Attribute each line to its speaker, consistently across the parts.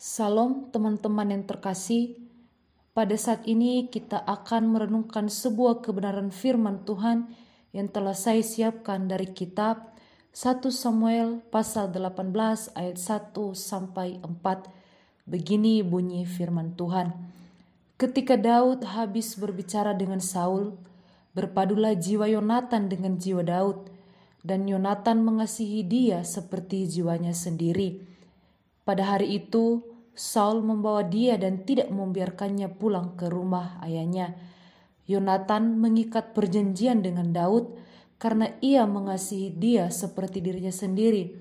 Speaker 1: Salam teman-teman yang terkasih. Pada saat ini kita akan merenungkan sebuah kebenaran firman Tuhan yang telah saya siapkan dari kitab 1 Samuel pasal 18 ayat 1 sampai 4. Begini bunyi firman Tuhan. Ketika Daud habis berbicara dengan Saul, berpadulah jiwa Yonatan dengan jiwa Daud, dan Yonatan mengasihi dia seperti jiwanya sendiri. Pada hari itu, Saul membawa dia dan tidak membiarkannya pulang ke rumah ayahnya. Yonatan mengikat perjanjian dengan Daud karena ia mengasihi dia seperti dirinya sendiri.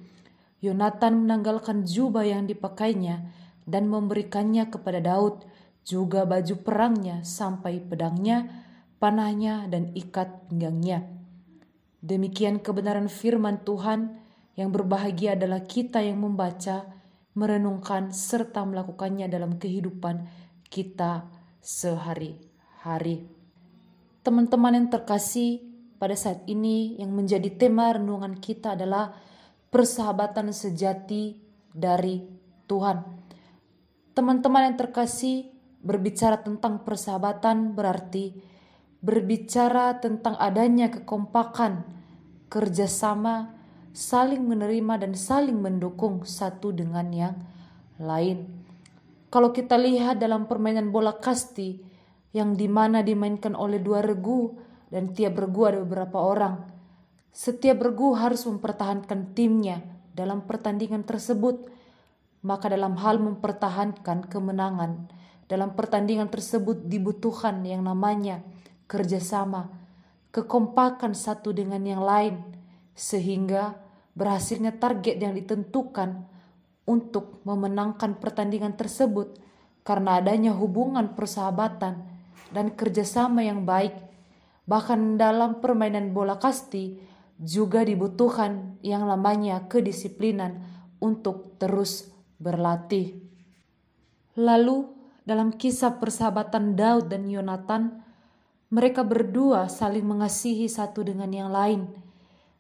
Speaker 1: Yonatan menanggalkan jubah yang dipakainya dan memberikannya kepada Daud, juga baju perangnya sampai pedangnya, panahnya, dan ikat pinggangnya. Demikian kebenaran firman Tuhan yang berbahagia adalah kita yang membaca, merenungkan, serta melakukannya dalam kehidupan kita sehari-hari. Teman-teman yang terkasih, pada saat ini yang menjadi tema renungan kita adalah persahabatan sejati dari Tuhan. Teman-teman yang terkasih, berbicara tentang persahabatan berarti berbicara tentang adanya kekompakan, kerjasama, saling menerima dan saling mendukung satu dengan yang lain. Kalau kita lihat dalam permainan bola kasti yang di mana dimainkan oleh dua regu dan tiap regu ada beberapa orang, setiap regu harus mempertahankan timnya dalam pertandingan tersebut. Maka dalam hal mempertahankan kemenangan dalam pertandingan tersebut dibutuhkan yang namanya kerjasama, kekompakan satu dengan yang lain, sehingga berhasilnya target yang ditentukan untuk memenangkan pertandingan tersebut karena adanya hubungan persahabatan dan kerjasama yang baik. Bahkan dalam permainan bola kasti juga dibutuhkan yang namanya kedisiplinan untuk terus berlatih. Lalu dalam kisah persahabatan Daud dan Yonatan, mereka berdua saling mengasihi satu dengan yang lain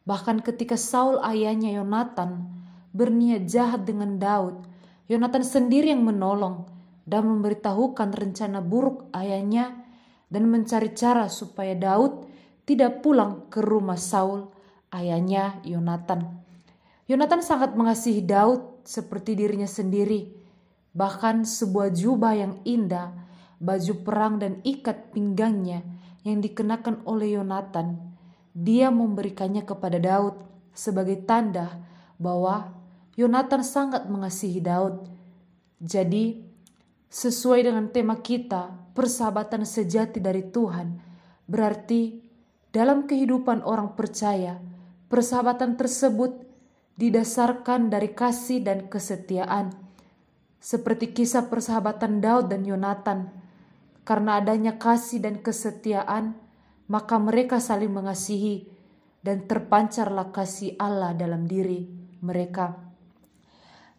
Speaker 1: Bahkan ketika Saul ayahnya Yonatan berniat jahat dengan Daud, Yonatan sendiri yang menolong dan memberitahukan rencana buruk ayahnya dan mencari cara supaya Daud tidak pulang ke rumah Saul, ayahnya Yonatan. Yonatan sangat mengasihi Daud seperti dirinya sendiri. Bahkan sebuah jubah yang indah, baju perang dan ikat pinggangnya yang dikenakan oleh Yonatan dia memberikannya kepada Daud sebagai tanda bahwa Yonatan sangat mengasihi Daud. Jadi, sesuai dengan tema kita, persahabatan sejati dari Tuhan, berarti dalam kehidupan orang percaya, persahabatan tersebut didasarkan dari kasih dan kesetiaan. Seperti kisah persahabatan Daud dan Yonatan, karena adanya kasih dan kesetiaan, maka mereka saling mengasihi dan terpancarlah kasih Allah dalam diri mereka.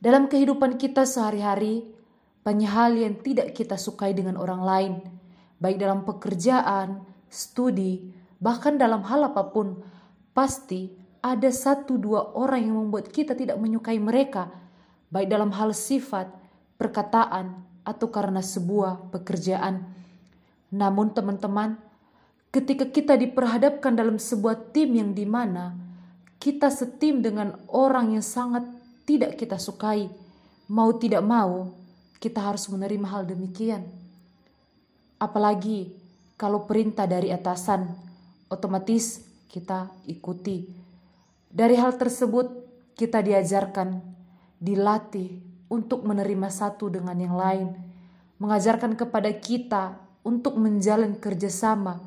Speaker 1: Dalam kehidupan kita sehari-hari, banyak hal yang tidak kita sukai dengan orang lain, baik dalam pekerjaan, studi, bahkan dalam hal apa pun, pasti ada satu dua orang yang membuat kita tidak menyukai mereka, baik dalam hal sifat, perkataan, atau karena sebuah pekerjaan. Namun teman-teman, ketika kita diperhadapkan dalam sebuah tim yang di mana kita setim dengan orang yang sangat tidak kita sukai, mau tidak mau, kita harus menerima hal demikian. Apalagi kalau perintah dari atasan, otomatis kita ikuti. Dari hal tersebut, kita diajarkan, dilatih untuk menerima satu dengan yang lain, mengajarkan kepada kita untuk menjalin kerjasama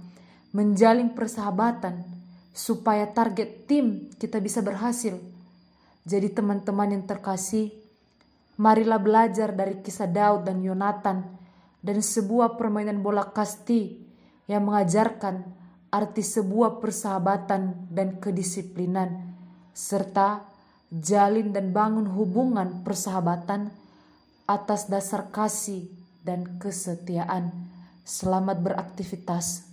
Speaker 1: menjalin persahabatan supaya target tim kita bisa berhasil. Jadi teman-teman yang terkasih, marilah belajar dari kisah Daud dan Yonatan dan sebuah permainan bola kasti yang mengajarkan arti sebuah persahabatan dan kedisiplinan serta jalin dan bangun hubungan persahabatan atas dasar kasih dan kesetiaan. Selamat beraktivitas.